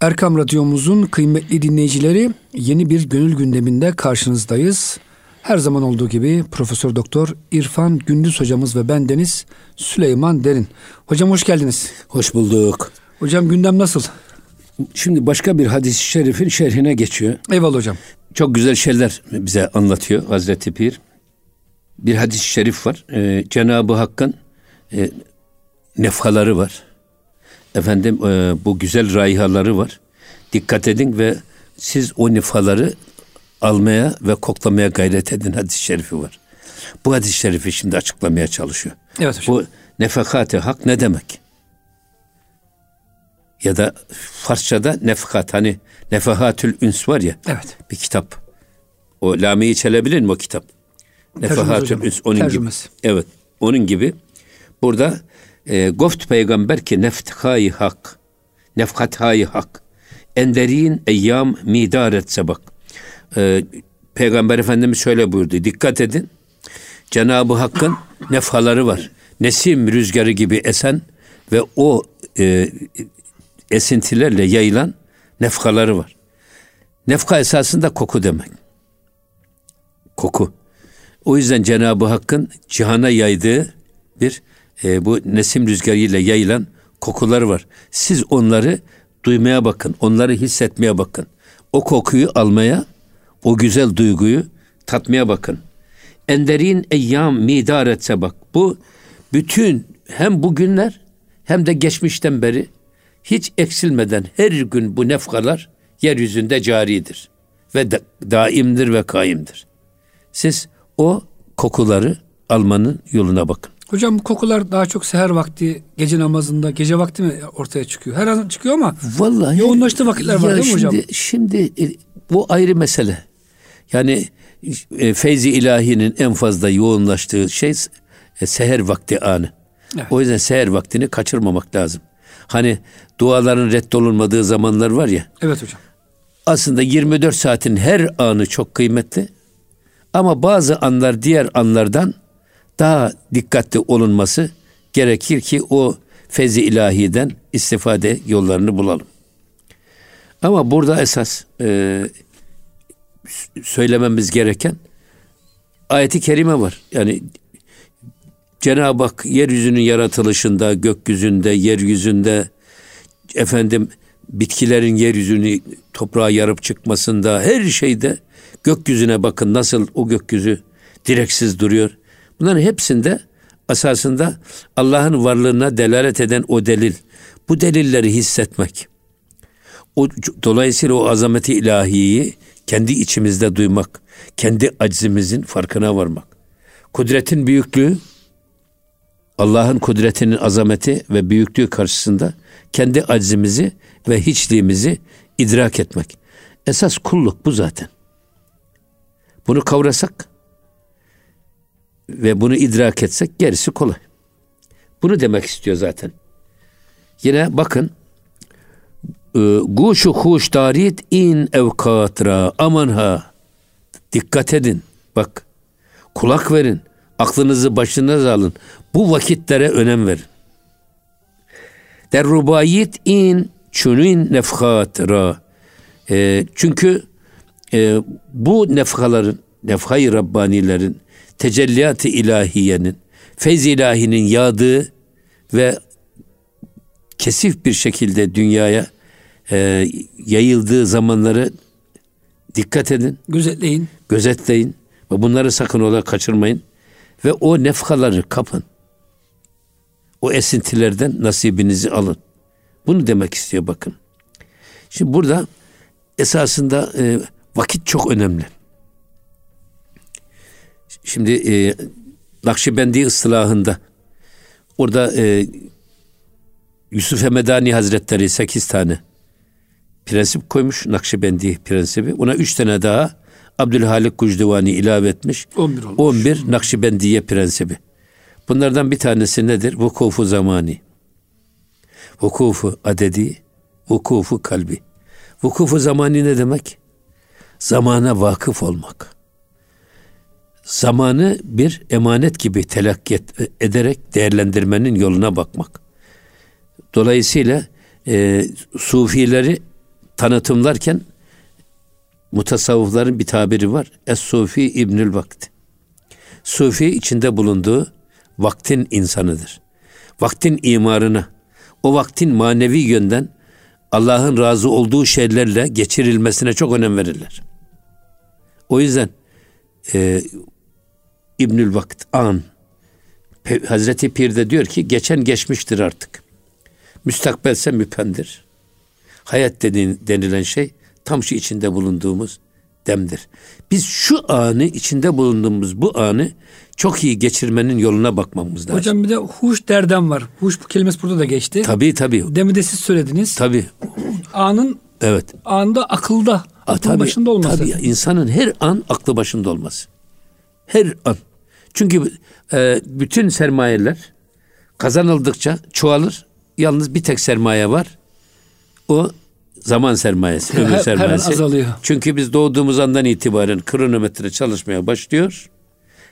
Erkam Radyomuzun kıymetli dinleyicileri yeni bir gönül gündeminde karşınızdayız. Her zaman olduğu gibi Profesör Doktor İrfan Gündüz hocamız ve bendeniz Süleyman Derin. Hocam hoş geldiniz. Hoş bulduk. Hocam gündem nasıl? Şimdi başka bir hadis-i şerifin şerhine geçiyor. Eyvallah hocam. Çok güzel şeyler bize anlatıyor Hazreti Pir. Bir hadis-i şerif var. Ee, Cenab-ı Hakk'ın e, nefhaları var. Efendim e, bu güzel raihaları var. Dikkat edin ve siz o nefhaları almaya ve koklamaya gayret edin hadis-i şerifi var. Bu hadis-i şerifi şimdi açıklamaya çalışıyor. Evet hocam. Bu nefakati hak ne demek? Ya da Farsçada nefkat hani nefahatül üns var ya. Evet. Bir kitap. O Lami'yi çelebilir mi o kitap? Nefahatül hocam. üns onun Tercümesi. gibi. Evet. Onun gibi burada e, goft peygamber ki nefthayı hak. Nefkathayı hak. Enderin eyyam midaret sebak. E, Peygamber Efendimiz şöyle buyurdu. Dikkat edin. Cenab-ı Hakk'ın nefhaları var. Nesim rüzgarı gibi esen ve o e, esintilerle yayılan nefhaları var. Nefka esasında koku demek. Koku. O yüzden Cenab-ı Hakk'ın cihana yaydığı bir e, bu nesim rüzgarıyla yayılan kokuları var. Siz onları duymaya bakın, onları hissetmeye bakın. O kokuyu almaya, o güzel duyguyu tatmaya bakın. Enderin eyyam midar etse bak. Bu bütün hem bugünler hem de geçmişten beri hiç eksilmeden her gün bu nefkalar yeryüzünde caridir. Ve da, daimdir ve kaimdir. Siz o kokuları almanın yoluna bakın. Hocam bu kokular daha çok seher vakti, gece namazında, gece vakti mi ortaya çıkıyor? Her an çıkıyor ama Vallahi yoğunlaştığı vakitler var değil mi şimdi, hocam? Şimdi e, bu ayrı mesele. Yani e, feyzi ilahinin en fazla yoğunlaştığı şey e, seher vakti anı. Evet. O yüzden seher vaktini kaçırmamak lazım. Hani duaların reddolunmadığı zamanlar var ya. Evet hocam. Aslında 24 saatin her anı çok kıymetli. Ama bazı anlar diğer anlardan daha dikkatli olunması gerekir ki o feyzi ilahiden istifade yollarını bulalım. Ama burada esas e, söylememiz gereken ayeti kerime var. Yani Cenab-ı Hak yeryüzünün yaratılışında, gökyüzünde, yeryüzünde efendim bitkilerin yeryüzünü toprağa yarıp çıkmasında her şeyde gökyüzüne bakın nasıl o gökyüzü direksiz duruyor. Bunların hepsinde esasında Allah'ın varlığına delalet eden o delil. Bu delilleri hissetmek. O, dolayısıyla o azameti ilahiyi kendi içimizde duymak, kendi aczimizin farkına varmak. Kudretin büyüklüğü, Allah'ın kudretinin azameti ve büyüklüğü karşısında kendi aczimizi ve hiçliğimizi idrak etmek. Esas kulluk bu zaten. Bunu kavrasak ve bunu idrak etsek gerisi kolay. Bunu demek istiyor zaten. Yine bakın e, Guşu huş darit in evkatra aman ha. Dikkat edin bak. Kulak verin aklınızı başınıza alın. Bu vakitlere önem verin. Derrubayit in çünün nefhatra e, çünkü e, bu nefhaların nefhayı Rabbanilerin tecelliyat-ı ilahiyenin feyz ilahinin yağdığı ve kesif bir şekilde dünyaya e, yayıldığı zamanları dikkat edin, Gözetleyin. gözetleyin ve bunları sakın ola kaçırmayın ve o nefhaları kapın. O esintilerden nasibinizi alın. Bunu demek istiyor bakın. Şimdi burada esasında e, vakit çok önemli. Şimdi e, Nakşibendi ıslahında orada e, Yusuf Hemedani Hazretleri sekiz tane prensip koymuş Nakşibendi prensibi. Ona üç tane daha Abdülhalik Gucdivani ilave etmiş. 11 olmuş. 11 Nakşibendiye prensibi. Bunlardan bir tanesi nedir? Vukufu zamani. Vukufu adedi, vukufu kalbi. Vukufu zamani ne demek? Zamana vakıf olmak. Zamanı bir emanet gibi telakki ederek değerlendirmenin yoluna bakmak. Dolayısıyla e, sufileri tanıtımlarken mutasavvıfların bir tabiri var. Es-Sufi İbnül Vakti. Sufi içinde bulunduğu vaktin insanıdır. Vaktin imarına, o vaktin manevi yönden Allah'ın razı olduğu şeylerle geçirilmesine çok önem verirler. O yüzden e, İbnül Vakt an Hazreti Pir de diyor ki geçen geçmiştir artık. Müstakbelse müpendir. Hayat dediğin, denilen şey tam şu içinde bulunduğumuz demdir. Biz şu anı içinde bulunduğumuz bu anı çok iyi geçirmenin yoluna bakmamız lazım. Hocam bir de huş derdem var. Huş bu kelimesi burada da geçti. Tabii tabii. Demin de siz söylediniz. Tabii. Anın Evet. anda akılda, aklın tabii, başında olması. Tabii insanın her an aklı başında olması. Her an. Çünkü e, bütün sermayeler kazanıldıkça çoğalır. Yalnız bir tek sermaye var. O zaman sermayesi, Her- ömür sermayesi. azalıyor. Çünkü biz doğduğumuz andan itibaren kronometre çalışmaya başlıyor.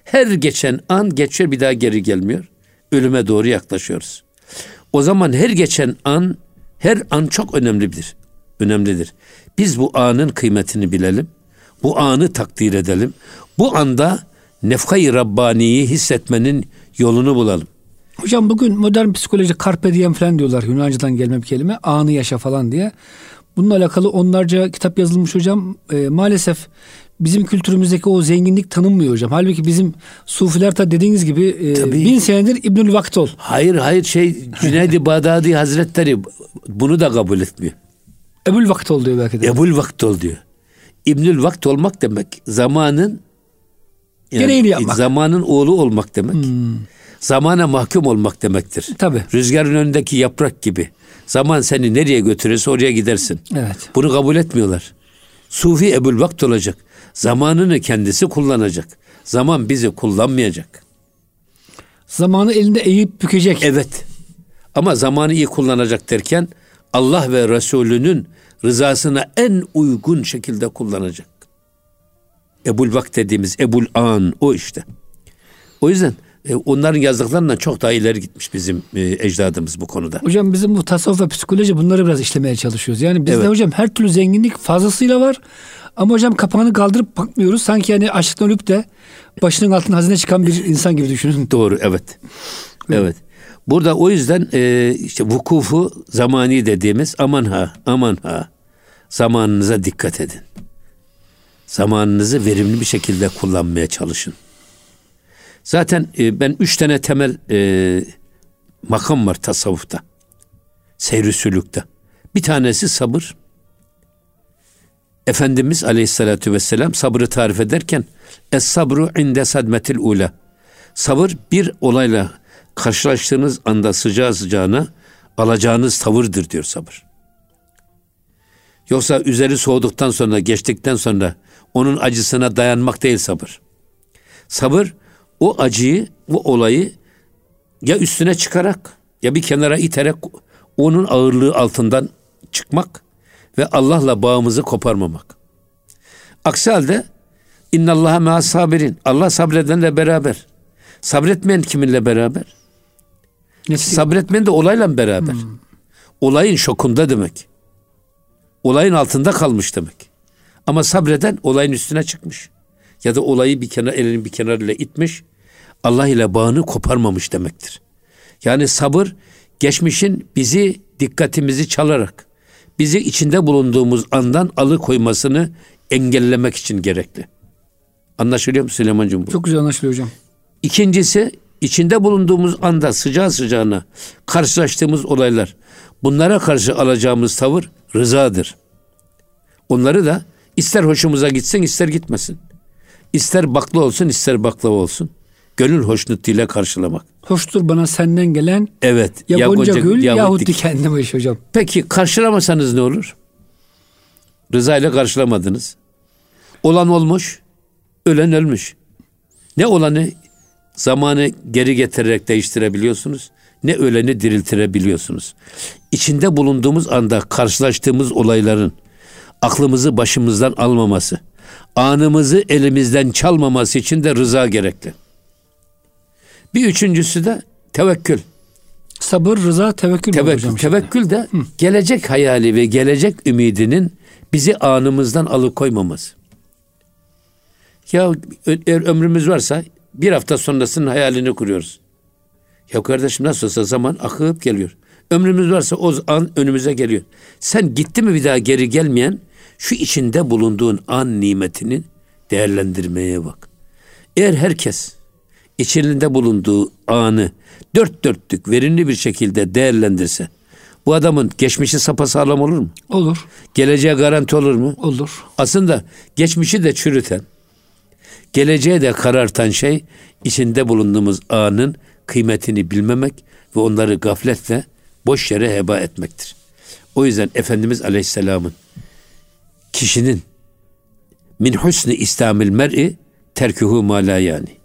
Her geçen an geçiyor bir daha geri gelmiyor. Ölüme doğru yaklaşıyoruz. O zaman her geçen an, her an çok önemlidir. Önemlidir. Biz bu anın kıymetini bilelim. Bu anı takdir edelim. Bu anda nefkayı Rabbani'yi hissetmenin yolunu bulalım. Hocam bugün modern psikoloji carpe diem falan diyorlar. Yunanca'dan gelme bir kelime. Anı yaşa falan diye. Bununla alakalı onlarca kitap yazılmış hocam. Ee, maalesef bizim kültürümüzdeki o zenginlik tanınmıyor hocam. Halbuki bizim sufiler ta dediğiniz gibi e, Tabii. bin senedir İbnül Vaktol. Hayır hayır şey Cüneyd-i Bağdadi Hazretleri bunu da kabul etmiyor. Ebul Vaktol diyor belki de. Ebul vakt ol diyor. İbnül vakt olmak demek zamanın Gereğini yapmak. Zamanın oğlu olmak demek. Zamana mahkum olmak demektir. Tabii. Rüzgarın önündeki yaprak gibi. Zaman seni nereye götürürse oraya gidersin. Evet. Bunu kabul etmiyorlar. Sufi Ebul Vakt olacak. Zamanını kendisi kullanacak. Zaman bizi kullanmayacak. Zamanı elinde eğip bükecek. Evet. Ama zamanı iyi kullanacak derken Allah ve Resulünün rızasına en uygun şekilde kullanacak. Ebul Vakt dediğimiz Ebul An o işte. O yüzden e, onların yazdıklarından çok daha ileri gitmiş bizim e, ecdadımız bu konuda. Hocam bizim bu tasavvuf ve psikoloji bunları biraz işlemeye çalışıyoruz. Yani bizde Evet. hocam her türlü zenginlik fazlasıyla var. Ama hocam kapağını kaldırıp bakmıyoruz. Sanki yani açlıktan ölüp de başının altına hazine çıkan bir insan gibi düşünün. Doğru evet. Evet. Burada o yüzden e, işte vukufu zamani dediğimiz aman ha aman ha zamanınıza dikkat edin. Zamanınızı verimli bir şekilde kullanmaya çalışın. Zaten e, ben üç tane temel e, makam var tasavvufta. Seyr-i sülükte. Bir tanesi sabır. Efendimiz Aleyhisselatü Vesselam sabrı tarif ederken Es sabru inde sadmetil ula. Sabır bir olayla karşılaştığınız anda sıcağı sıcağına alacağınız tavırdır diyor sabır. Yoksa üzeri soğuduktan sonra, geçtikten sonra onun acısına dayanmak değil sabır. Sabır o acıyı, o olayı ya üstüne çıkarak ya bir kenara iterek onun ağırlığı altından çıkmak ve Allah'la bağımızı koparmamak. Aksi halde innallaha mea sabirin. Allah sabredenle beraber. Sabretmeyen kiminle beraber? Nesi? Sabretmeyen de olayla beraber. Olayın şokunda demek. Olayın altında kalmış demek. Ama sabreden olayın üstüne çıkmış. Ya da olayı bir kenar elini bir kenarıyla itmiş. Allah ile bağını koparmamış demektir. Yani sabır geçmişin bizi dikkatimizi çalarak bizi içinde bulunduğumuz andan alıkoymasını engellemek için gerekli. Anlaşılıyor mu Süleyman'cığım bu? Çok güzel anlaşılıyor hocam. İkincisi içinde bulunduğumuz anda sıcağı sıcağına karşılaştığımız olaylar. Bunlara karşı alacağımız tavır rızadır. Onları da ister hoşumuza gitsin ister gitmesin. İster bakla olsun ister baklava olsun. Gönül hoşnutluğuyla karşılamak. Hoştur bana senden gelen Evet. ya, gonca gül yahut yahut dik- dikenli bu iş hocam. Peki karşılamasanız ne olur? Rıza ile karşılamadınız. Olan olmuş, ölen ölmüş. Ne olanı zamanı geri getirerek değiştirebiliyorsunuz, ne öleni diriltirebiliyorsunuz. İçinde bulunduğumuz anda karşılaştığımız olayların aklımızı başımızdan almaması, anımızı elimizden çalmaması için de rıza gerekli. Bir üçüncüsü de tevekkül. Sabır, rıza, tevekkül. Tevekkül, hocam tevekkül de Hı. gelecek hayali ve gelecek ümidinin bizi anımızdan alıkoymaması. Ya eğer ömrümüz varsa bir hafta sonrasının hayalini kuruyoruz. Ya kardeşim nasıl olsa zaman akıp geliyor. Ömrümüz varsa o an önümüze geliyor. Sen gitti mi bir daha geri gelmeyen şu içinde bulunduğun an nimetini değerlendirmeye bak. Eğer herkes içinde bulunduğu anı dört dörtlük verimli bir şekilde değerlendirse bu adamın geçmişi sapasağlam olur mu? Olur. Geleceğe garanti olur mu? Olur. Aslında geçmişi de çürüten, geleceğe de karartan şey içinde bulunduğumuz anın kıymetini bilmemek ve onları gafletle boş yere heba etmektir. O yüzden Efendimiz Aleyhisselam'ın kişinin min husni istamil mer'i terkuhu malayani.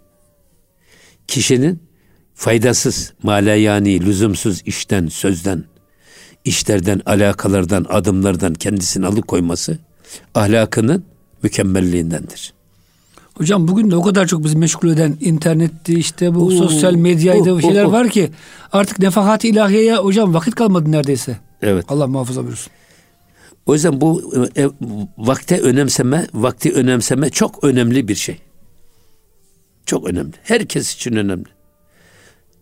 Kişinin faydasız, malayani, lüzumsuz işten, sözden, işlerden, alakalardan, adımlardan kendisini alıkoyması ahlakının mükemmelliğindendir. Hocam bugün de o kadar çok bizi meşgul eden internetti işte bu Oo, sosyal medyaydı oh, şeyler oh. var ki artık nefahat ilahiyeye hocam vakit kalmadı neredeyse. Evet. Allah muhafaza buyursun. O yüzden bu e, vakte önemseme, vakti önemseme çok önemli bir şey. Çok önemli. Herkes için önemli.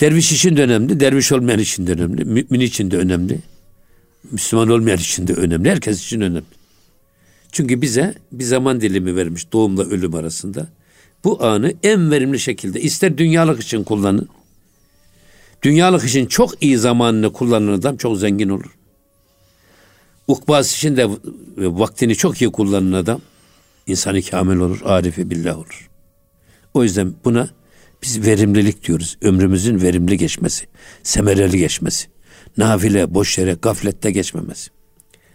Derviş için de önemli, derviş olmayan için de önemli, mümin için de önemli, Müslüman olmayan için de önemli, herkes için önemli. Çünkü bize bir zaman dilimi vermiş doğumla ölüm arasında. Bu anı en verimli şekilde ister dünyalık için kullanın. Dünyalık için çok iyi zamanını kullanan adam çok zengin olur. Ukbası için de vaktini çok iyi kullanan adam insanı kamil olur, arifi billah olur. O yüzden buna biz verimlilik diyoruz. Ömrümüzün verimli geçmesi, semereli geçmesi. Nafile, boş yere, gaflette geçmemesi.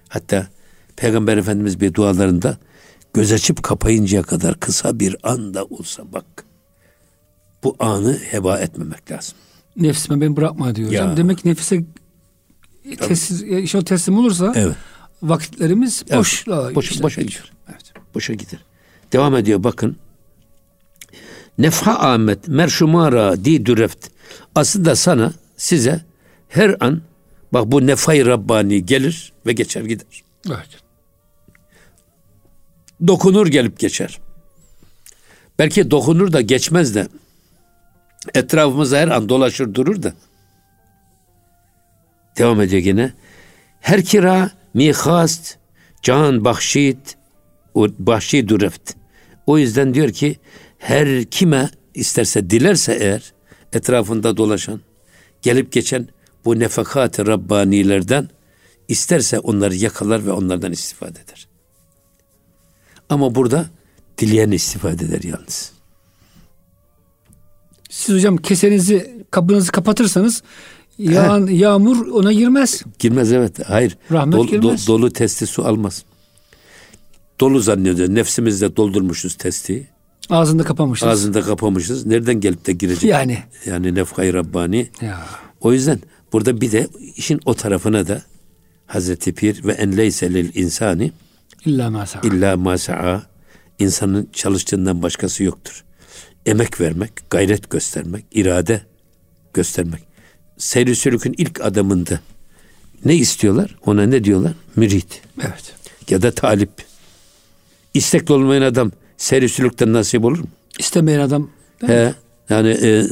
Hatta Peygamber Efendimiz bir dualarında göz açıp kapayıncaya kadar kısa bir anda olsa bak bu anı heba etmemek lazım. Nefsime beni bırakma diyor ya. hocam. Demek ki nefise teslim, iş o teslim olursa evet. vakitlerimiz evet. boş boşa gidiyor. Evet. Boşa gider. Devam ediyor bakın. Nefha Ahmet merşumara di düreft. Aslında sana size her an bak bu nefay Rabbani gelir ve geçer gider. Evet dokunur gelip geçer. Belki dokunur da geçmez de etrafımıza her an dolaşır durur da. Devam ediyor yine. Her kira mihast can bahşit bahşi dureft. O yüzden diyor ki her kime isterse dilerse eğer etrafında dolaşan gelip geçen bu nefakat-ı Rabbanilerden isterse onları yakalar ve onlardan istifade eder. Ama burada dileyen istifade eder yalnız. Siz hocam kesenizi kapınızı kapatırsanız yağan, yağmur ona girmez. Girmez evet. Hayır. Rahmet dolu, girmez. Do, dolu testi su almaz. Dolu zannediyoruz. Nefsimizde doldurmuşuz testi. Ağzında kapamışız. Ağzında kapamışız. Nereden gelip de girecek? Yani. Yani nefkayı Rabbani. Ya. O yüzden burada bir de işin o tarafına da Hazreti Pir ve en leyse lil insani İlla ma sa'a. İlla ma sa'a. İnsanın çalıştığından başkası yoktur. Emek vermek, gayret göstermek, irade göstermek. Seyri sülükün ilk adamında ne istiyorlar? Ona ne diyorlar? Mürit. Evet. Ya da talip. İstekli olmayan adam seyri sülükten nasip olur mu? İstemeyen adam. He, yani e,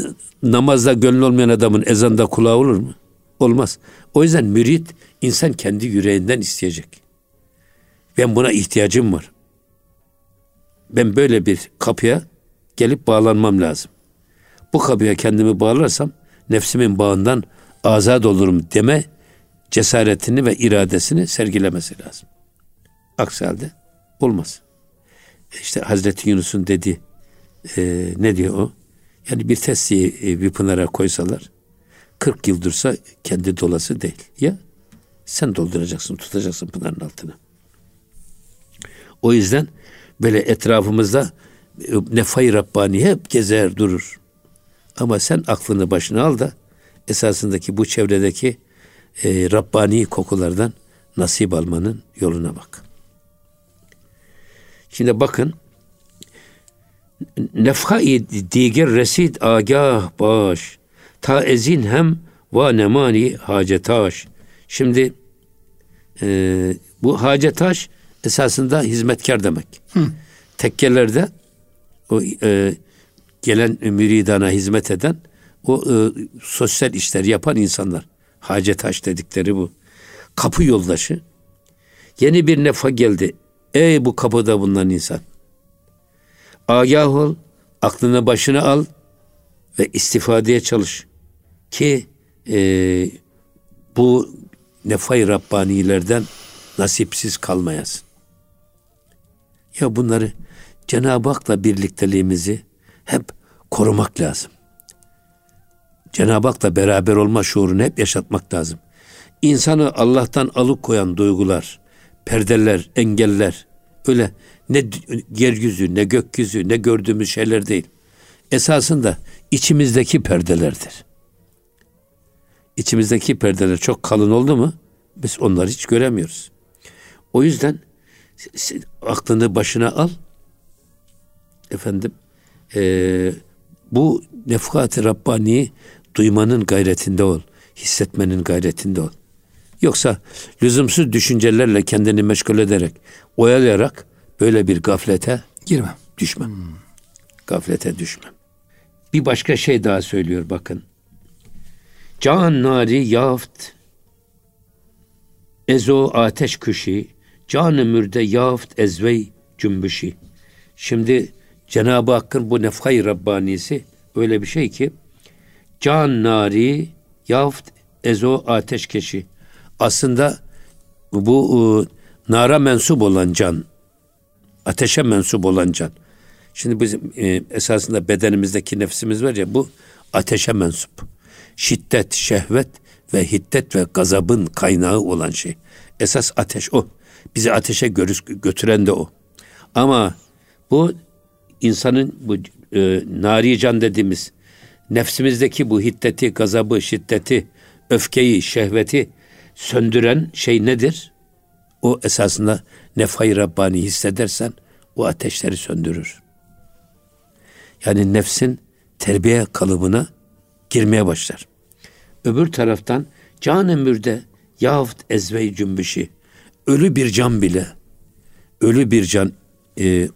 namazda gönlü olmayan adamın ezanda kulağı olur mu? Olmaz. O yüzden mürit insan kendi yüreğinden isteyecek. Ben buna ihtiyacım var. Ben böyle bir kapıya gelip bağlanmam lazım. Bu kapıya kendimi bağlarsam nefsimin bağından azad olurum deme cesaretini ve iradesini sergilemesi lazım. Aksi halde olmaz. İşte Hazreti Yunus'un dedi e, ne diyor o? Yani bir testiyi e, bir pınara koysalar 40 yıl dursa kendi dolası değil. Ya sen dolduracaksın, tutacaksın pınarın altına. O yüzden böyle etrafımızda e, nefay Rabbani hep gezer durur. Ama sen aklını başına al da esasındaki bu çevredeki e, Rabbani kokulardan nasip almanın yoluna bak. Şimdi bakın nefha-i diger resid agah baş ta ezin hem ve nemani hacetaş. Şimdi e, bu hacetaş esasında hizmetkar demek. Hı. Tekkelerde o e, gelen müridana hizmet eden o e, sosyal işler yapan insanlar. Hacetaş dedikleri bu. Kapı yoldaşı. Yeni bir nefa geldi. Ey bu kapıda bulunan insan. Agah ol, aklını başına al ve istifadeye çalış. Ki e, bu nefay Rabbanilerden nasipsiz kalmayasın. Ya bunları Cenab-ı Hak'la birlikteliğimizi hep korumak lazım. Cenab-ı Hak'la beraber olma şuurunu hep yaşatmak lazım. İnsanı Allah'tan alıkoyan duygular, perdeler, engeller öyle ne yeryüzü, ne gökyüzü, ne gördüğümüz şeyler değil. Esasında içimizdeki perdelerdir. İçimizdeki perdeler çok kalın oldu mu biz onları hiç göremiyoruz. O yüzden aklını başına al. Efendim e, bu nefkat-ı Rabbani'yi duymanın gayretinde ol. Hissetmenin gayretinde ol. Yoksa lüzumsuz düşüncelerle kendini meşgul ederek, oyalayarak böyle bir gaflete girme. Düşme. Hmm. Gaflete düşme. Bir başka şey daha söylüyor bakın. Can nari yaft ezo ateş kuşi can mürde yaft ezvey cümbüşi. Şimdi Cenab-ı Hakk'ın bu nefhay Rabbanisi öyle bir şey ki can nari yaft ezo ateşkeşi. Aslında bu e, nara mensup olan can, ateşe mensup olan can. Şimdi bizim e, esasında bedenimizdeki nefsimiz var ya bu ateşe mensup. Şiddet, şehvet ve hiddet ve gazabın kaynağı olan şey. Esas ateş o. Bizi ateşe götüren de o. Ama bu insanın bu e, nari can dediğimiz nefsimizdeki bu hiddeti, gazabı, şiddeti, öfkeyi, şehveti söndüren şey nedir? O esasında nefay Rabbani hissedersen o ateşleri söndürür. Yani nefsin terbiye kalıbına girmeye başlar. Öbür taraftan can ömürde yahut ezvey cümbüşü ölü bir can bile ölü bir can e,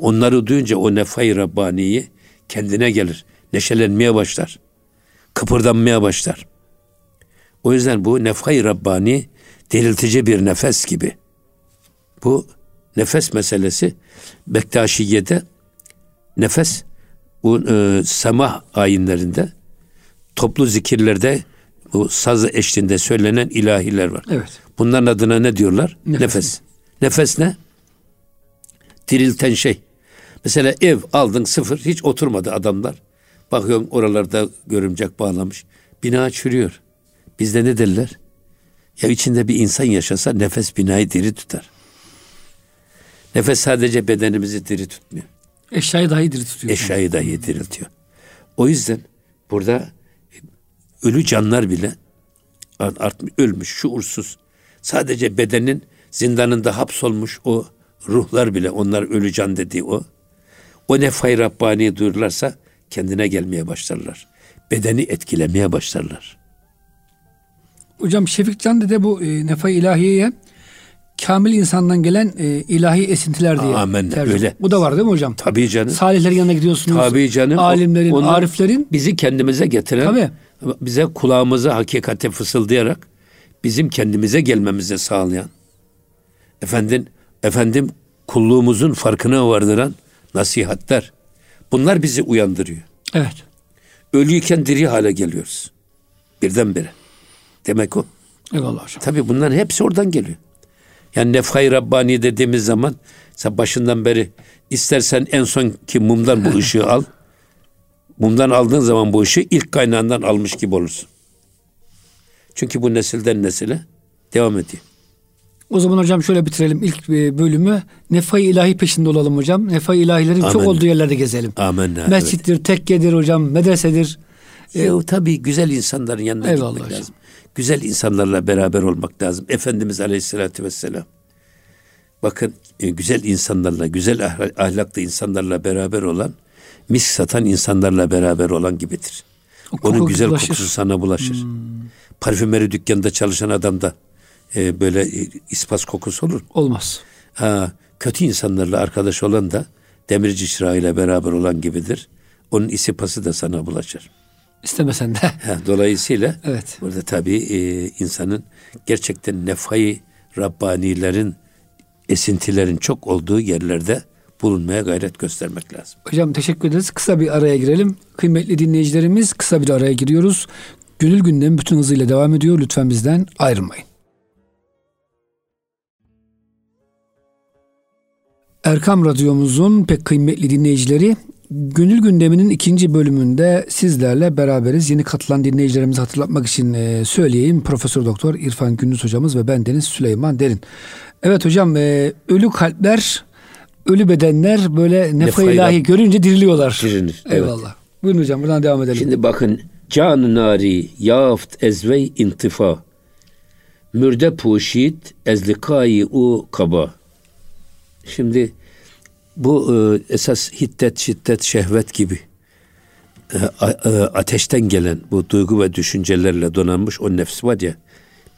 onları duyunca o nefay Rabbani'yi kendine gelir. Neşelenmeye başlar. Kıpırdanmaya başlar. O yüzden bu nefhay Rabbani diriltici bir nefes gibi. Bu nefes meselesi Bektaşiye'de nefes bu e, semah ayinlerinde toplu zikirlerde bu saz eşliğinde söylenen ilahiler var. Evet. Bunların adına ne diyorlar? Nefes. Nefes, Nefes ne? Dirilten şey. Mesela ev aldın sıfır hiç oturmadı adamlar. Bakıyorum oralarda görümcek bağlamış. Bina çürüyor. Bizde ne derler? Ya içinde bir insan yaşasa nefes binayı diri tutar. Nefes sadece bedenimizi diri tutmuyor. Eşyayı dahi diri tutuyor. Eşyayı dahi diriltiyor. O yüzden burada ölü canlar bile artmış, ölmüş, şuursuz. Sadece bedenin zindanında hapsolmuş o ruhlar bile onlar ölü can dediği o. O nefay Rabbani duyurlarsa kendine gelmeye başlarlar. Bedeni etkilemeye başlarlar. Hocam Şefik Can de bu e, nefa ilahiyeye kamil insandan gelen e, ilahi esintiler diye. Amen tercih. öyle. Bu da var değil mi hocam? Tabii canım. Salihlerin yanına gidiyorsunuz. Tabii canım. Alimlerin, Onlar ariflerin. Bizi kendimize getiren, Tabii. bize kulağımıza hakikate fısıldayarak bizim kendimize gelmemize sağlayan, efendim, efendim kulluğumuzun farkına vardıran nasihatler. Bunlar bizi uyandırıyor. Evet. Ölüyken diri hale geliyoruz. Birdenbire. Demek o. Eyvallah hocam. Tabii bunların hepsi oradan geliyor. Yani nefhay Rabbani dediğimiz zaman sen başından beri istersen en son ki mumdan bu ışığı al. Mumdan aldığın zaman bu ışığı ilk kaynağından almış gibi olursun. Çünkü bu nesilden nesile devam ediyor. O zaman hocam şöyle bitirelim ilk e, bölümü. Nefay ilahi peşinde olalım hocam. Nefay ilahilerin Amen. çok olduğu yerlerde gezelim. Amin. Mescittir, evet. tekkedir hocam, medresedir. E, e, tabii güzel insanların yanına Eyvallah gitmek hocam. lazım. Güzel insanlarla beraber olmak lazım. Efendimiz Aleyhisselatü Vesselam. Bakın e, güzel insanlarla, güzel ahlaklı insanlarla beraber olan, mis satan insanlarla beraber olan gibidir. Onun güzel bulaşır. kokusu sana bulaşır. Hmm. Parfümeri dükkanında çalışan adamda e, böyle ispas kokusu olur. Olmaz. Ha, kötü insanlarla arkadaş olan da demirci çırağıyla beraber olan gibidir. Onun isipası da sana bulaşır. İstemesen de. Ha, dolayısıyla evet. burada tabii e, insanın gerçekten nefayı Rabbanilerin esintilerin çok olduğu yerlerde bulunmaya gayret göstermek lazım. Hocam teşekkür ederiz. Kısa bir araya girelim. Kıymetli dinleyicilerimiz kısa bir araya giriyoruz. Gönül gündemi bütün hızıyla devam ediyor. Lütfen bizden ayrılmayın. Erkam Radyomuzun pek kıymetli dinleyicileri Gönül gündeminin ikinci bölümünde sizlerle beraberiz. Yeni katılan dinleyicilerimizi hatırlatmak için e, söyleyeyim. Profesör Doktor İrfan Gündüz hocamız ve ben Deniz Süleyman Derin. Evet hocam e, ölü kalpler, ölü bedenler böyle nefa ilahi görünce diriliyorlar. Dirilir. Eyvallah. Evet. Buyurun hocam buradan devam edelim. Şimdi bakın can nari yaft ezvey intifa mürde puşit ezlikayı u kaba. Şimdi bu e, esas hiddet, şiddet, şehvet gibi e, e, ateşten gelen bu duygu ve düşüncelerle donanmış o nefs var ya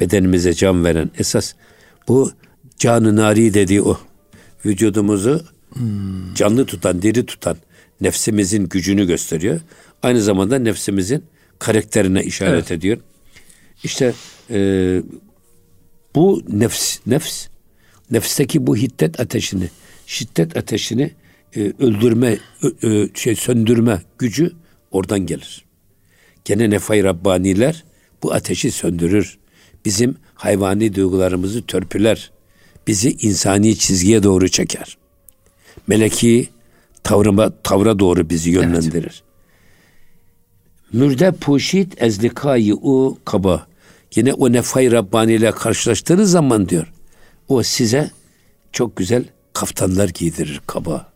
bedenimize can veren esas bu canı nari dediği o vücudumuzu hmm. canlı tutan, diri tutan nefsimizin gücünü gösteriyor. Aynı zamanda nefsimizin karakterine işaret evet. ediyor. İşte e, bu nefs, nefs, nefsteki bu hiddet ateşini şiddet ateşini e, öldürme, e, şey söndürme gücü oradan gelir. Gene nefay Rabbaniler bu ateşi söndürür. Bizim hayvani duygularımızı törpüler. Bizi insani çizgiye doğru çeker. Meleki tavrıma, tavra doğru bizi yönlendirir. Evet. Mürde puşit ezlikayı u kaba. Yine o nefay Rabbani ile karşılaştığınız zaman diyor. O size çok güzel kaftanlar giydirir kaba.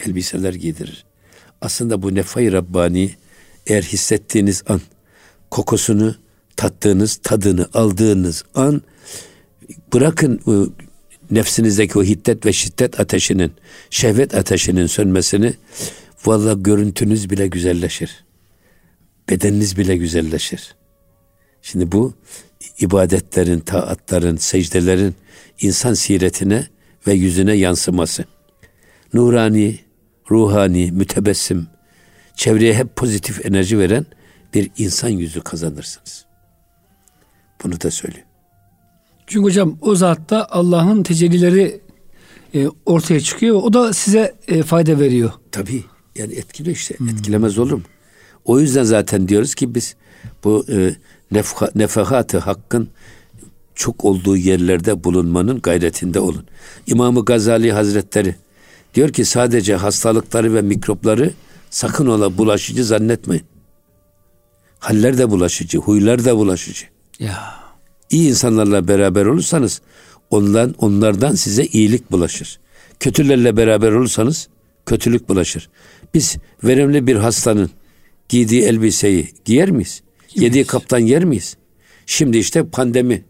Elbiseler giydirir. Aslında bu nefay Rabbani eğer hissettiğiniz an kokusunu tattığınız, tadını aldığınız an bırakın nefsinizdeki o hiddet ve şiddet ateşinin, şehvet ateşinin sönmesini valla görüntünüz bile güzelleşir. Bedeniniz bile güzelleşir. Şimdi bu ibadetlerin, taatların, secdelerin insan siretine ve yüzüne yansıması. Nurani, ruhani, mütebessim, çevreye hep pozitif enerji veren bir insan yüzü kazanırsınız. Bunu da söylüyor. Çünkü hocam o zatta Allah'ın tecellileri e, ortaya çıkıyor. O da size e, fayda veriyor. Tabii. Yani etkiliyor işte. Hmm. Etkilemez olur mu? O yüzden zaten diyoruz ki biz bu e, nefahatı hakkın çok olduğu yerlerde bulunmanın gayretinde olun. İmamı Gazali Hazretleri diyor ki sadece hastalıkları ve mikropları sakın ola bulaşıcı zannetmeyin. Haller de bulaşıcı, huylar da bulaşıcı. Ya. İyi insanlarla beraber olursanız ondan onlardan size iyilik bulaşır. Kötülerle beraber olursanız kötülük bulaşır. Biz verimli bir hastanın giydiği elbiseyi giyer miyiz? Yediği kaptan yer miyiz? Şimdi işte pandemi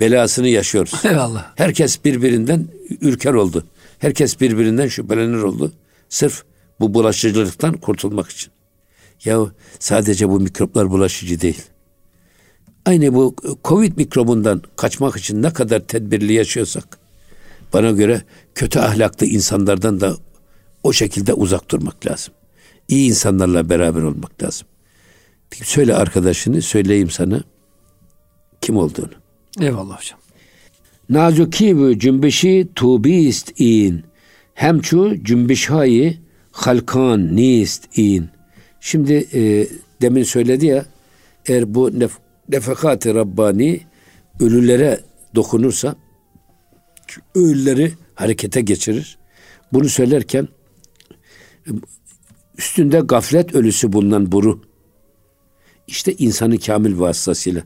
belasını yaşıyoruz. Eyvallah. Herkes birbirinden ürker oldu. Herkes birbirinden şüphelenir oldu. Sırf bu bulaşıcılıktan kurtulmak için. Ya sadece bu mikroplar bulaşıcı değil. Aynı bu Covid mikrobundan kaçmak için ne kadar tedbirli yaşıyorsak bana göre kötü ahlaklı insanlardan da o şekilde uzak durmak lazım. İyi insanlarla beraber olmak lazım. Söyle arkadaşını söyleyeyim sana kim olduğunu. Eyvallah hocam. Nazuki bu cümbüşi tubist in. Hemçu cümbüşhayı halkan nist in. Şimdi e, demin söyledi ya eğer bu nef nefekat-ı Rabbani ölülere dokunursa ölüleri harekete geçirir. Bunu söylerken üstünde gaflet ölüsü bulunan buru işte insanı kamil vasıtasıyla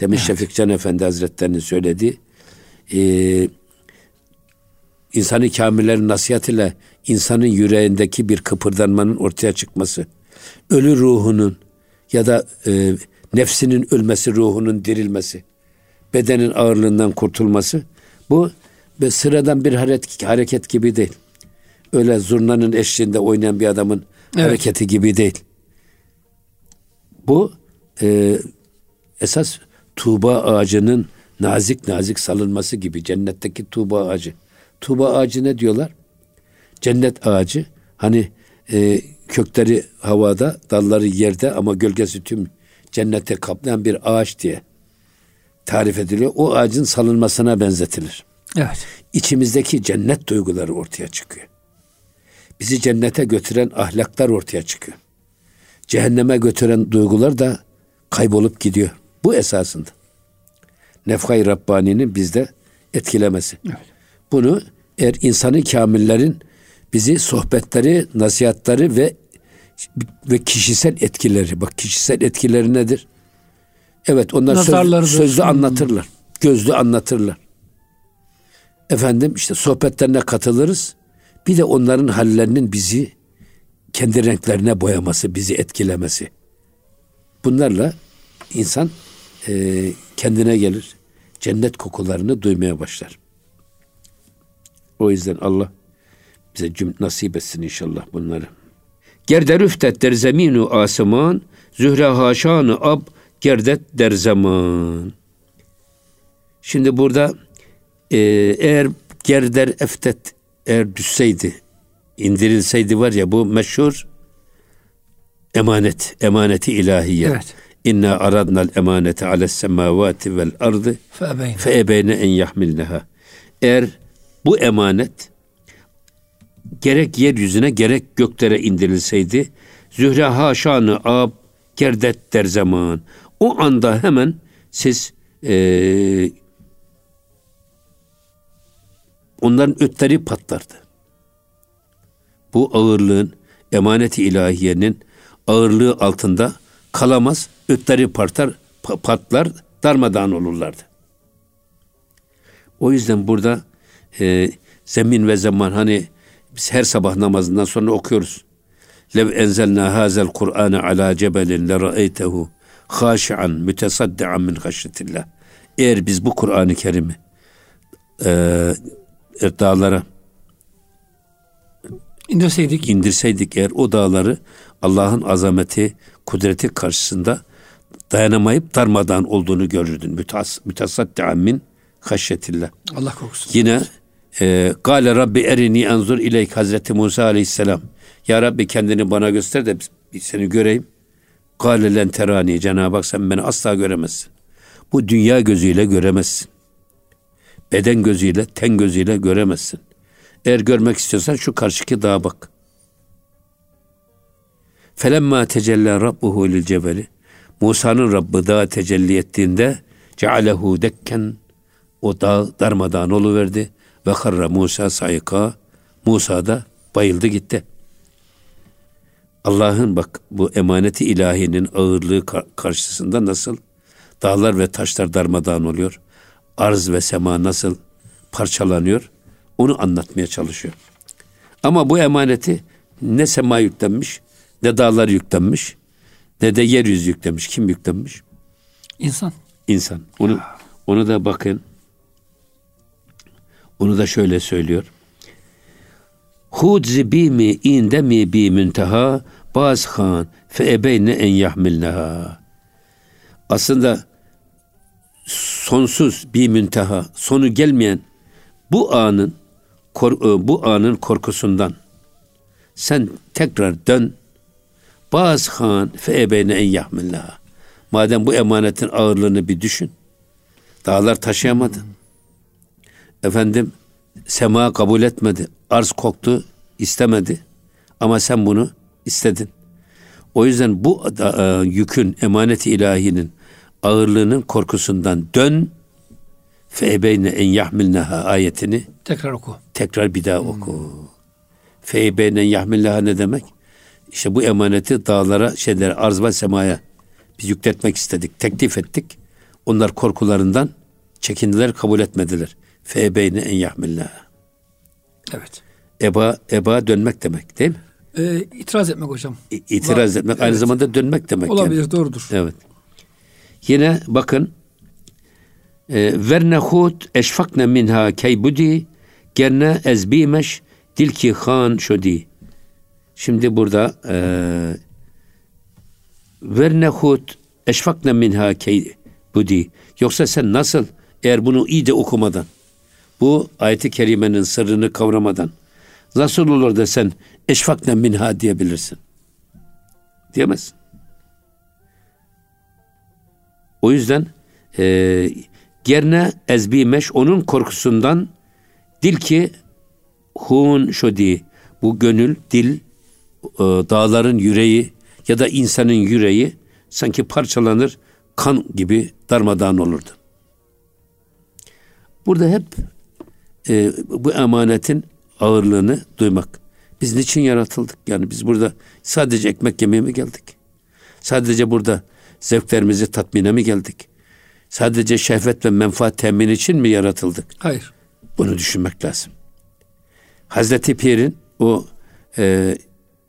Demin evet. Şefik Can Efendi Hazretleri'nin söylediği e, insanı kamillerin nasihat ile insanın yüreğindeki bir kıpırdanmanın ortaya çıkması, ölü ruhunun ya da e, nefsinin ölmesi, ruhunun dirilmesi, bedenin ağırlığından kurtulması bu sıradan bir hareket, hareket gibi değil. Öyle zurnanın eşliğinde oynayan bir adamın evet. hareketi gibi değil. Bu e, esas tuğba ağacının nazik nazik salınması gibi cennetteki tuğba ağacı. Tuğba ağacı ne diyorlar? Cennet ağacı hani e, kökleri havada, dalları yerde ama gölgesi tüm cennete kaplayan bir ağaç diye tarif ediliyor. O ağacın salınmasına benzetilir. Evet. İçimizdeki cennet duyguları ortaya çıkıyor. Bizi cennete götüren ahlaklar ortaya çıkıyor. Cehenneme götüren duygular da kaybolup gidiyor. Bu esasında. Nefhay Rabbani'nin bizde etkilemesi. Evet. Bunu eğer insanı kamillerin bizi sohbetleri, nasihatleri ve ve kişisel etkileri. Bak kişisel etkileri nedir? Evet onlar söz, sözlü anlatırlar. Gözlü anlatırlar. Efendim işte sohbetlerine katılırız. Bir de onların hallerinin bizi kendi renklerine boyaması, bizi etkilemesi. Bunlarla insan e, kendine gelir. Cennet kokularını duymaya başlar. O yüzden Allah bize cüm nasip etsin inşallah bunları. Gerde rüftet der zeminu asman, zühre haşanı ab gerdet der zaman. Şimdi burada e, eğer gerder eftet eğer düşseydi, indirilseydi var ya bu meşhur emanet, emaneti ilahiye. Evet. İnna aradnal emanete ales semavati vel ardı fe ebeyne en yahmilneha. Eğer bu emanet gerek yeryüzüne gerek göklere indirilseydi zühre haşanı ab gerdet der zaman. O anda hemen siz e, onların ötleri patlardı. Bu ağırlığın emaneti ilahiyenin ağırlığı altında kalamaz, ötleri partar, patlar, darmadağın olurlardı. O yüzden burada e, zemin ve zaman hani biz her sabah namazından sonra okuyoruz. Lev enzelna hazel Kur'ane ala cebelin le ra'eytehu haşi'an mütesaddian min haşyetillah. Eğer biz bu Kur'an-ı Kerim'i e, dağlara indirseydik indirseydik eğer o dağları Allah'ın azameti, kudreti karşısında dayanamayıp darmadan olduğunu görürdün. Mütas, mütesaddian min haşyetillah. Allah korusun. Yine e, Gale Rabbi erini enzur ileyk Hazreti Musa aleyhisselam. Ya Rabbi kendini bana göster de seni göreyim. Gale len terani. Cenab-ı Hak sen beni asla göremezsin. Bu dünya gözüyle göremezsin. Beden gözüyle, ten gözüyle göremezsin. Eğer görmek istiyorsan şu karşıki dağa bak. Felemma tecella rabbuhu lil cebeli. Musa'nın Rabbi dağa tecelli ettiğinde cealehu dekken o dağ darmadağın oluverdi. Ve karra Musa sayka. Musa da bayıldı gitti. Allah'ın bak bu emaneti ilahinin ağırlığı karşısında nasıl dağlar ve taşlar darmadağın oluyor. Arz ve sema nasıl parçalanıyor onu anlatmaya çalışıyor. Ama bu emaneti ne sema yüklenmiş, ne dağlar yüklenmiş, ne de yeryüzü yüklenmiş. Kim yüklenmiş? İnsan. İnsan. Onu onu da bakın onu da şöyle söylüyor. Hud mi inde mi bi münteha baz han fe ebeyne en yahmilneha. Aslında sonsuz bir münteha, sonu gelmeyen bu anın bu anın korkusundan sen tekrar dön. Baz han fe ebeyne en yahmilneha. Madem bu emanetin ağırlığını bir düşün. Dağlar taşıyamadı. Efendim sema kabul etmedi. Arz koktu, istemedi. Ama sen bunu istedin. O yüzden bu e, yükün, emaneti ilahinin ağırlığının korkusundan dön feybeyne en yahmilneha ayetini tekrar oku. Tekrar bir daha oku. Hmm. Feybeyne yahmilneha ne demek? İşte bu emaneti dağlara, şeylere, arz ve semaya biz yükletmek istedik, teklif ettik. Onlar korkularından çekindiler, kabul etmediler. Febeyne en yahmillah. Evet. Eba, eba dönmek demek değil mi? Ee, itiraz etmek hocam. İ, itiraz etmek evet. aynı zamanda dönmek demek. Olabilir yani. doğrudur. Evet. Yine bakın e, vernehut eşfakne minha keybudi gerne ezbimeş dilki han şodi. Şimdi burada e, Vernehut eşfakne minha key budi. Yoksa sen nasıl eğer bunu iyice okumadan bu ayeti kerimenin sırrını kavramadan nasıl olur da sen eşfakne minha diyebilirsin? Diyemezsin. O yüzden e, Gerne ezbimeş onun korkusundan dil ki hun şodi bu gönül dil e, dağların yüreği ya da insanın yüreği sanki parçalanır kan gibi darmadağın olurdu. Burada hep e, bu emanetin ağırlığını duymak. Biz niçin yaratıldık? Yani biz burada sadece ekmek yemeye mi geldik? Sadece burada zevklerimizi tatmine mi geldik? Sadece şehvet ve menfaat temin için mi yaratıldık? Hayır. Bunu düşünmek lazım. Hazreti Pir'in o e,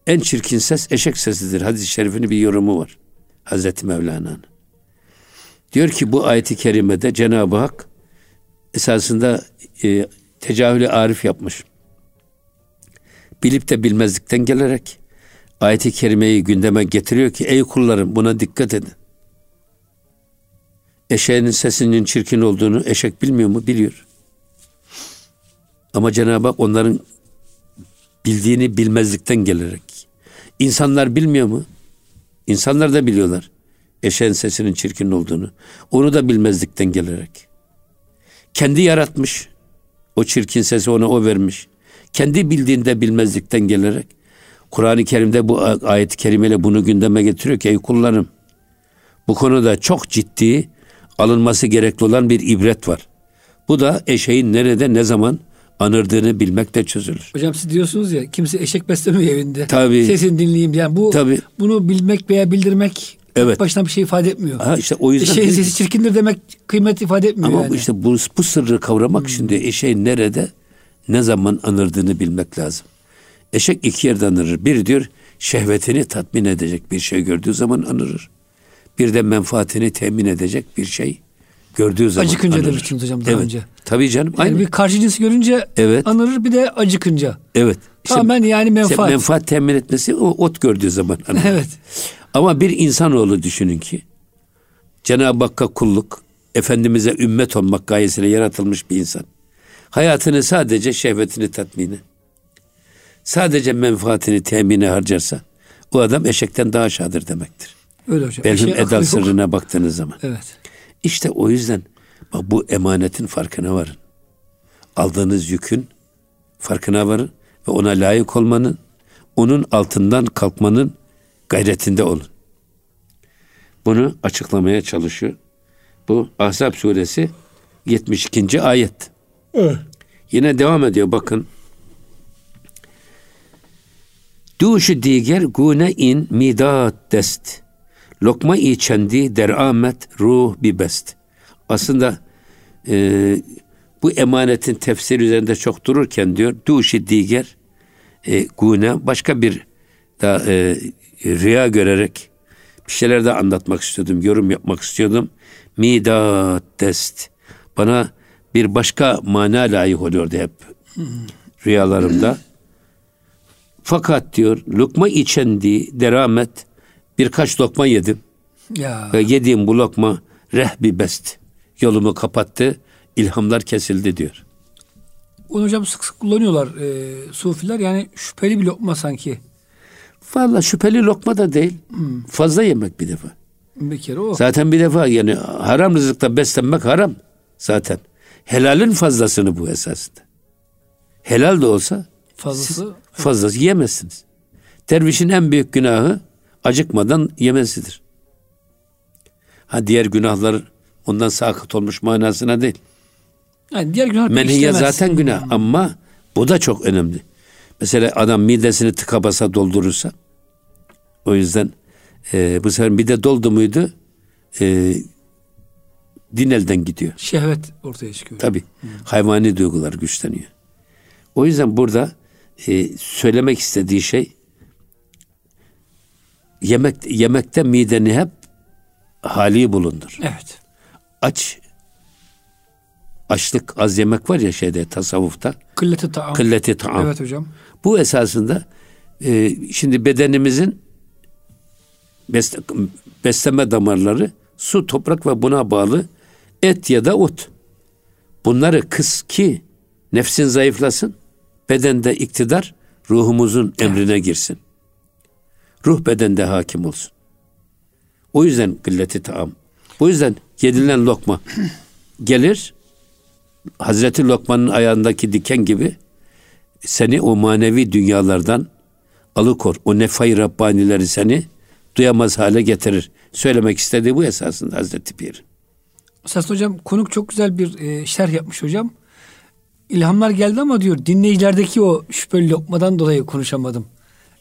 en çirkin ses eşek sesidir. Hadis-i şerifinin bir yorumu var. Hazreti Mevlana'nın. Diyor ki bu ayeti kerimede Cenab-ı Hak esasında e, tecahülü arif yapmış. Bilip de bilmezlikten gelerek ayeti kerimeyi gündeme getiriyor ki ey kullarım buna dikkat edin. Eşeğinin sesinin çirkin olduğunu eşek bilmiyor mu? Biliyor. Ama Cenab-ı Hak onların bildiğini bilmezlikten gelerek. İnsanlar bilmiyor mu? İnsanlar da biliyorlar. Eşeğin sesinin çirkin olduğunu. Onu da bilmezlikten gelerek. Kendi yaratmış. O çirkin sesi ona o vermiş. Kendi bildiğinde bilmezlikten gelerek. Kur'an-ı Kerim'de bu ayet-i kerimeyle bunu gündeme getiriyor ki ey kullarım bu konuda çok ciddi alınması gerekli olan bir ibret var. Bu da eşeğin nerede ne zaman anırdığını bilmekle çözülür. Hocam siz diyorsunuz ya kimse eşek beslemiyor evinde. Tabii. Sesini dinleyeyim. Yani bu Tabii. bunu bilmek veya bildirmek Evet. başına bir şey ifade etmiyor. Ha işte o yüzden Eşeğin sesi çirkindir demek kıymet ifade etmiyor ama yani. işte bu, bu sırrı kavramak şimdi eşeğin nerede ne zaman anırdığını bilmek lazım. Eşek iki yerde anırır. Bir diyor şehvetini tatmin edecek bir şey gördüğü zaman anırır. Bir de menfaatini temin edecek bir şey gördüğü zaman Acıkınca anırır. demiştiniz hocam daha evet. önce. Tabii canım. Yani aynı. bir karşı cinsi görünce Evet. anırır bir de acıkınca. Evet. Tamamen yani işte menfaat. menfaat temin etmesi o ot gördüğü zaman anırır. Evet. Ama bir insanoğlu düşünün ki Cenab-ı Hakk'a kulluk, Efendimiz'e ümmet olmak gayesiyle yaratılmış bir insan. Hayatını sadece şehvetini tatmini, sadece menfaatini temine harcarsa o adam eşekten daha aşağıdır demektir. Öyle hocam. Belhum Eşeğe aklı edal yok. sırrına baktığınız zaman. Evet. İşte o yüzden bak bu emanetin farkına varın. Aldığınız yükün farkına varın ve ona layık olmanın, onun altından kalkmanın gayretinde olun. Bunu açıklamaya çalışıyor. Bu Ahzab suresi 72. ayet. Evet. Yine devam ediyor bakın. Duşu diger gune in midat dest. Lokma içendi deramet ruh bir best. Aslında e, bu emanetin tefsir üzerinde çok dururken diyor duşi diger e, gune başka bir da e, rüya görerek bir şeyler de anlatmak istiyordum, yorum yapmak istiyordum. Midat dest. Bana bir başka mana layık oluyordu hep rüyalarımda. Fakat diyor lokma içendi deramet birkaç lokma yedim. Ya. Ve yediğim bu lokma rehbi best. Yolumu kapattı, ilhamlar kesildi diyor. Onu hocam sık sık kullanıyorlar e, sufiler. Yani şüpheli bir lokma sanki. Valla şüpheli lokma da değil. Fazla yemek bir defa. Bir kere o. Zaten bir defa yani haram rızıkta beslenmek haram zaten. Helalin fazlasını bu esasında. Helal de olsa Fazlası. fazlası yiyemezsiniz. Dervişin en büyük günahı acıkmadan yemesidir. Ha diğer günahlar ondan sakıt olmuş manasına değil. Yani diğer günah Menhiye zaten günah ama bu da çok önemli. Mesela adam midesini tıka basa doldurursa o yüzden e, bu sefer mide doldu muydu e, din elden gidiyor. Şehvet ortaya çıkıyor. Tabi hayvani duygular güçleniyor. O yüzden burada e, söylemek istediği şey yemek yemekte mideni hep hali bulundur. Evet. Aç açlık az yemek var ya şeyde tasavvufta Kılleti taam. kılleti taam. Evet hocam. Bu esasında e, şimdi bedenimizin besleme damarları su, toprak ve buna bağlı et ya da ot. Bunları kıs ki nefsin zayıflasın, bedende iktidar ruhumuzun emrine girsin. Ruh bedende hakim olsun. O yüzden gılleti taam. Bu yüzden yedilen lokma gelir Hazreti Lokman'ın ayağındaki diken gibi seni o manevi dünyalardan alıkor. O nefay Rabbanileri seni duyamaz hale getirir. Söylemek istediği bu esasında Hazreti Pir. Esas hocam konuk çok güzel bir e, şerh yapmış hocam. İlhamlar geldi ama diyor dinleyicilerdeki o şüpheli lokmadan dolayı konuşamadım.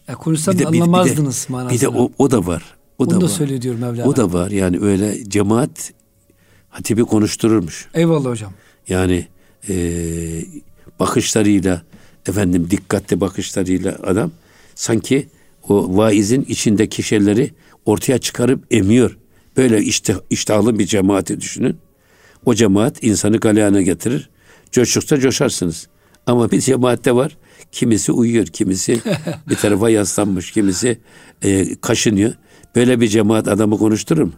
Ya konuşsam bir de, anlamazdınız bir, de, Bir de o, o da var. O Onu da, da var. diyor Mevlana. O da var yani öyle cemaat hatibi konuştururmuş. Eyvallah hocam. Yani e, bakışlarıyla efendim dikkatli bakışlarıyla adam sanki o vaizin içindeki şeyleri ortaya çıkarıp emiyor. Böyle işte, iştahlı bir cemaati düşünün. O cemaat insanı galeyana getirir. Coştukça coşarsınız. Ama bir cemaatte var. Kimisi uyuyor, kimisi bir tarafa yaslanmış, kimisi e, kaşınıyor. Böyle bir cemaat adamı konuşturur mu?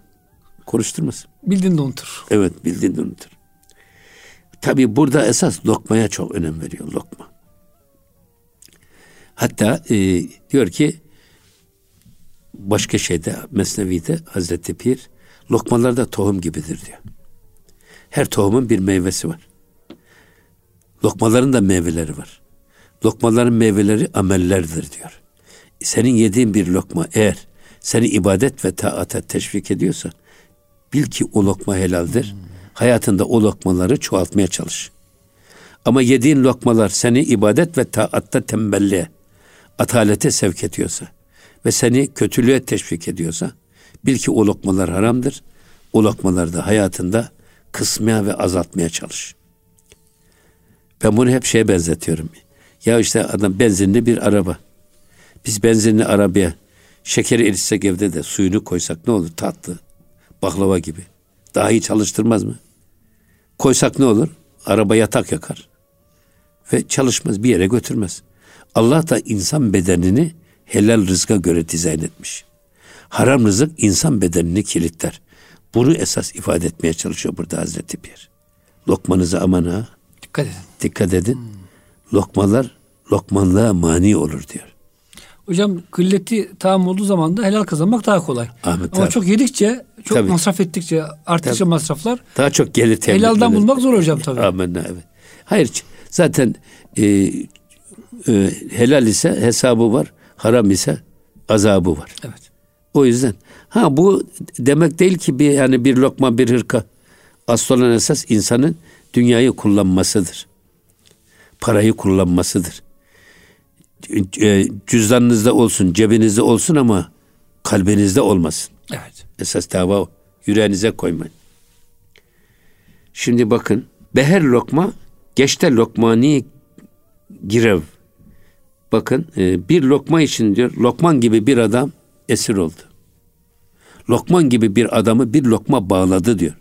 Konuşturmaz. Bildin de unutur. Evet, bildin de unutur. Tabi burada esas lokmaya çok önem veriyor, lokma. Hatta e, diyor ki başka şeyde Mesnevi'de Hazreti Pir lokmalar da tohum gibidir diyor. Her tohumun bir meyvesi var. Lokmaların da meyveleri var. Lokmaların meyveleri amellerdir diyor. Senin yediğin bir lokma eğer seni ibadet ve taata teşvik ediyorsa bil ki o lokma helaldir. Hayatında o lokmaları çoğaltmaya çalış. Ama yediğin lokmalar seni ibadet ve taatta tembelliğe, atalete sevk ediyorsa ve seni kötülüğe teşvik ediyorsa bil ki o lokmalar haramdır. O lokmaları da hayatında kısmaya ve azaltmaya çalış. Ben bunu hep şeye benzetiyorum. Ya işte adam benzinli bir araba. Biz benzinli arabaya şekeri eritsek evde de suyunu koysak ne olur? Tatlı. Baklava gibi. Daha iyi çalıştırmaz mı? Koysak ne olur? Araba yatak yakar. Ve çalışmaz, bir yere götürmez. Allah da insan bedenini helal rızka göre dizayn etmiş. Haram rızık insan bedenini kilitler. Bunu esas ifade etmeye çalışıyor burada Hazreti Pir. Lokmanızı aman ha. Dikkat edin. Dikkat edin. Hmm. Lokmalar lokmanlığa mani olur diyor. Hocam kılleti tam olduğu zaman da helal kazanmak daha kolay. Ahmet Ama abi. çok yedikçe, çok tabii. masraf ettikçe, arttıkça tabii. masraflar daha çok gelir temin Helaldan bulmak zor hocam tabii. Amenna evet. Hayır zaten e, e, helal ise hesabı var, haram ise azabı var. Evet. O yüzden ha bu demek değil ki bir yani bir lokma bir hırka. Asıl olan esas insanın dünyayı kullanmasıdır. Parayı kullanmasıdır. E, cüzdanınızda olsun, cebinizde olsun ama kalbinizde olmasın. Evet. Esas dava o. Yüreğinize koymayın. Şimdi bakın. Beher lokma, geçte lokmani girev. Bakın e, bir lokma için diyor, Lokman gibi bir adam esir oldu. Lokman gibi bir adamı bir lokma bağladı diyor.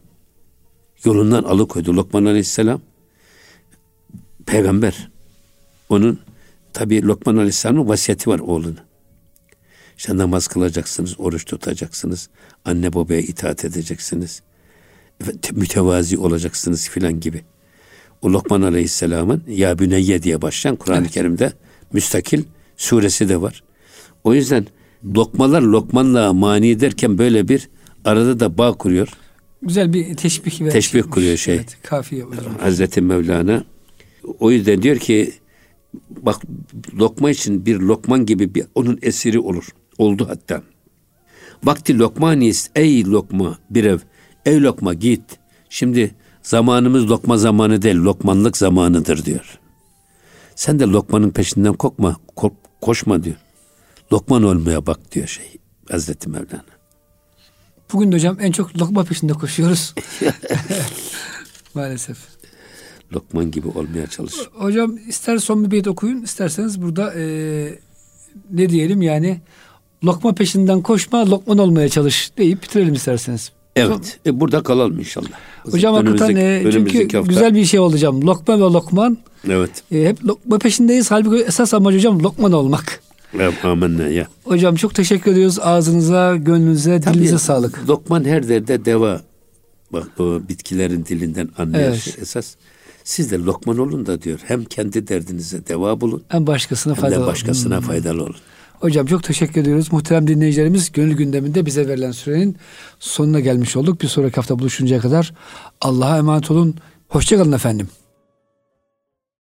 Yolundan alıkoydu. Lokman Aleyhisselam peygamber. Onun tabi Lokman Aleyhisselam'ın vasiyeti var oğluna. İşte namaz kılacaksınız, oruç tutacaksınız, anne babaya itaat edeceksiniz, mütevazi olacaksınız filan gibi. O Lokman Aleyhisselam'ın Ya Büneyye diye başlayan Kur'an-ı evet. Kerim'de müstakil suresi de var. O yüzden lokmalar lokmanla mani derken böyle bir arada da bağ kuruyor. Güzel bir teşbih teşbih kuruyor şey. Evet, kafiye Hazreti Mevlana o yüzden diyor ki bak lokma için bir lokman gibi bir onun esiri olur. Oldu hatta. Vakti lokmanis ey lokma bir ev. Ey lokma git. Şimdi zamanımız lokma zamanı değil lokmanlık zamanıdır diyor. Sen de lokmanın peşinden kokma, ko- koşma diyor. Lokman olmaya bak diyor şey Hazreti Mevlana. Bugün de hocam en çok lokma peşinde koşuyoruz. Maalesef. Lokman gibi olmaya çalış. Hocam ister son bir beyt okuyun isterseniz burada e, ne diyelim yani lokma peşinden koşma lokman olmaya çalış deyip bitirelim isterseniz. Evet. E, burada kalalım inşallah. Hocam hakikaten e, çünkü hafta. güzel bir şey olacağım. Lokma ve lokman. Evet. E, hep lokma peşindeyiz. Halbuki esas amacı hocam lokman olmak. Amenna ya. Hocam çok teşekkür ediyoruz. Ağzınıza, gönlünüze, Tabii, dilinize sağlık. Lokman her derde deva. Bak bu bitkilerin dilinden anlayan Evet. şey esas. Siz de lokman olun da diyor. Hem kendi derdinize deva bulun. Hem başkasına Hem de faydalı. başkasına faydalı olun. Hocam çok teşekkür ediyoruz. Muhterem dinleyicilerimiz gönül gündeminde bize verilen sürenin sonuna gelmiş olduk. Bir sonraki hafta buluşuncaya kadar Allah'a emanet olun. Hoşçakalın efendim.